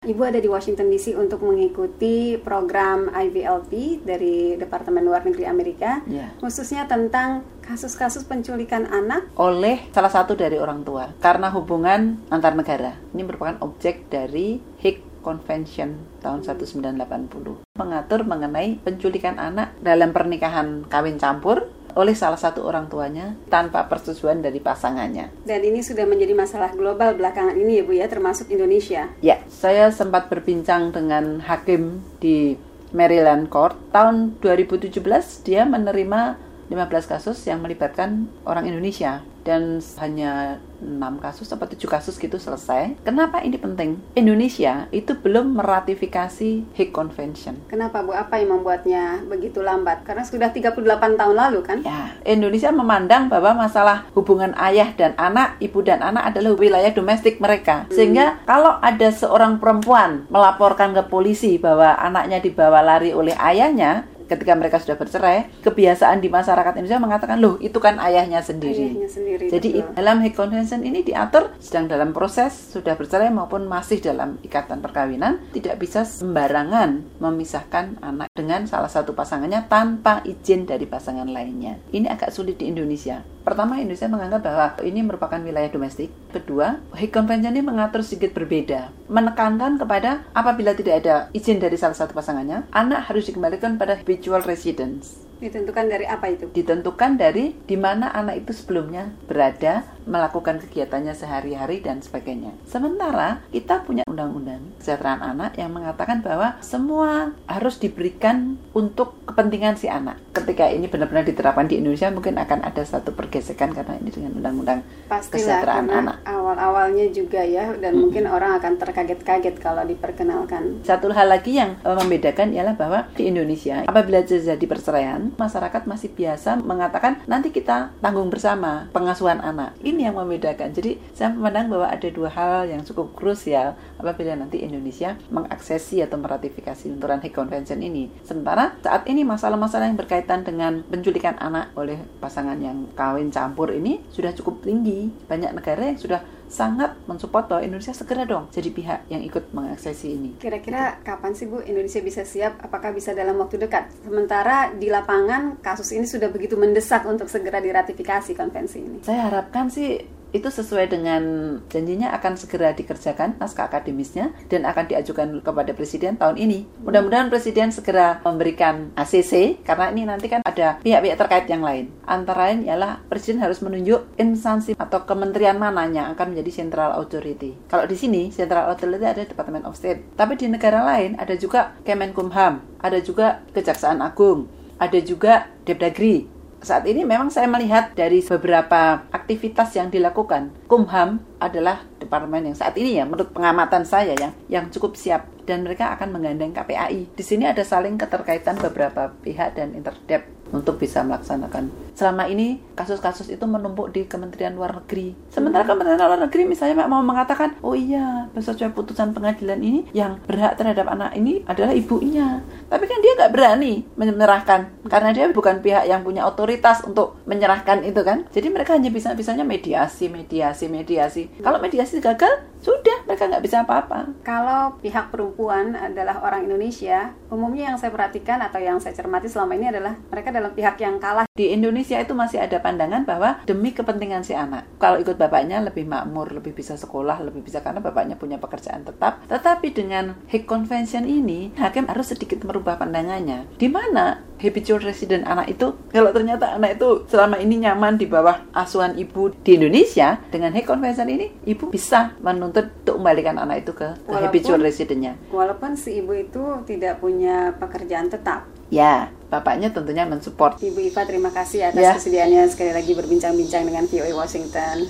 Ibu ada di Washington DC untuk mengikuti program IVLP dari Departemen Luar Negeri Amerika, Ya. khususnya tentang kasus-kasus penculikan anak. oleh salah satu dari orang tua karena hubungan antar negara. Ini merupakan objek dari Hague Convention tahun 1980 mengatur mengenai penculikan anak dalam pernikahan kawin campur oleh salah satu orang tuanya tanpa persetujuan dari pasangannya. Dan ini sudah menjadi masalah global belakangan ini ya Bu ya, termasuk Indonesia. Ya, saya sempat berbincang dengan hakim di Maryland Court tahun 2017 dia menerima 15 kasus yang melibatkan orang Indonesia dan hanya 6 kasus atau 7 kasus gitu selesai. Kenapa ini penting? Indonesia itu belum meratifikasi Hague Convention. Kenapa Bu? Apa yang membuatnya begitu lambat? Karena sudah 38 tahun lalu kan? Ya, Indonesia memandang bahwa masalah hubungan ayah dan anak, ibu dan anak adalah wilayah domestik mereka. Sehingga kalau ada seorang perempuan melaporkan ke polisi bahwa anaknya dibawa lari oleh ayahnya, ketika mereka sudah bercerai, kebiasaan di masyarakat Indonesia mengatakan, loh itu kan ayahnya sendiri. Ayahnya sendiri. Jadi betul. dalam Hague Convention ini diatur sedang dalam proses sudah bercerai maupun masih dalam ikatan perkawinan tidak bisa sembarangan memisahkan anak dengan salah satu pasangannya tanpa izin dari pasangan lainnya. Ini agak sulit di Indonesia. Pertama Indonesia menganggap bahwa ini merupakan wilayah domestik. Kedua, Hague Convention ini mengatur sedikit berbeda, menekankan kepada apabila tidak ada izin dari salah satu pasangannya, anak harus dikembalikan pada habitual residence Ditentukan dari apa itu? ditentukan dari di mana anak itu sebelumnya berada, melakukan kegiatannya sehari-hari dan sebagainya. Sementara kita punya undang-undang kesejahteraan anak yang mengatakan bahwa semua harus diberikan untuk kepentingan si anak. Ketika ini benar-benar diterapkan di Indonesia mungkin akan ada satu pergesekan karena ini dengan undang-undang kesejahteraan anak. Awal-awalnya juga ya dan mungkin orang akan terkaget-kaget kalau diperkenalkan. Satu hal lagi yang eh, membedakan ialah bahwa di Indonesia apabila terjadi perceraian, masyarakat masih biasa mengatakan nanti kita tanggung bersama pengasuhan anak. Ini yang membedakan. Jadi saya memandang bahwa ada dua hal yang cukup krusial apabila nanti Indonesia mengaksesi atau meratifikasi unturan Hague Convention ini. Sementara saat ini masalah-masalah yang berkaitan dengan penculikan anak oleh pasangan yang kawin campur ini sudah cukup tinggi. Banyak negara yang sudah sangat mensupport bahwa Indonesia segera dong jadi pihak yang ikut mengaksesi ini. Kira-kira kapan sih Bu Indonesia bisa siap? Apakah bisa dalam waktu dekat? Sementara di lapangan kasus ini sudah begitu mendesak untuk segera diratifikasi konvensi ini. Saya harapkan sih itu sesuai dengan janjinya akan segera dikerjakan naskah akademisnya dan akan diajukan kepada presiden tahun ini. Mudah-mudahan presiden segera memberikan ACC karena ini nanti kan ada pihak-pihak terkait yang lain. Antara lain ialah presiden harus menunjuk instansi atau kementerian mana yang akan menjadi central authority. Kalau di sini central authority ada Department of State, tapi di negara lain ada juga Kemenkumham, ada juga Kejaksaan Agung, ada juga Depdagri, saat ini memang saya melihat dari beberapa aktivitas yang dilakukan, Kumham adalah departemen yang saat ini ya menurut pengamatan saya ya yang cukup siap dan mereka akan menggandeng KPAI. Di sini ada saling keterkaitan beberapa pihak dan interdep untuk bisa melaksanakan. Selama ini kasus-kasus itu menumpuk di Kementerian Luar Negeri. Sementara Kementerian Luar Negeri misalnya mau mengatakan, "Oh iya, sesuai putusan pengadilan ini yang berhak terhadap anak ini adalah ibunya." Tapi kan dia nggak berani menyerahkan karena dia bukan pihak yang punya otoritas untuk menyerahkan itu kan. Jadi mereka hanya bisa bisanya mediasi, mediasi, mediasi. Kalau mediasi gagal, sudah mereka nggak bisa apa-apa. Kalau pihak perempuan adalah orang Indonesia, umumnya yang saya perhatikan atau yang saya cermati selama ini adalah mereka dalam pihak yang kalah. Di Indonesia itu masih ada pandangan bahwa demi kepentingan si anak. Kalau ikut bapaknya lebih makmur, lebih bisa sekolah, lebih bisa karena bapaknya punya pekerjaan tetap. Tetapi dengan Hague Convention ini, hakim harus sedikit merubah pandangannya. Di mana habitual resident anak itu, kalau ternyata anak itu selama ini nyaman di bawah asuhan ibu di Indonesia, dengan Hague Convention ini, ibu bisa menuntut kembalikan anak itu ke, ke habitual residentnya. Walaupun si ibu itu tidak punya pekerjaan tetap. Ya, bapaknya tentunya mensupport Ibu Iva terima kasih atas Ya. kesediaannya sekali lagi berbincang-bincang dengan VOA Washington.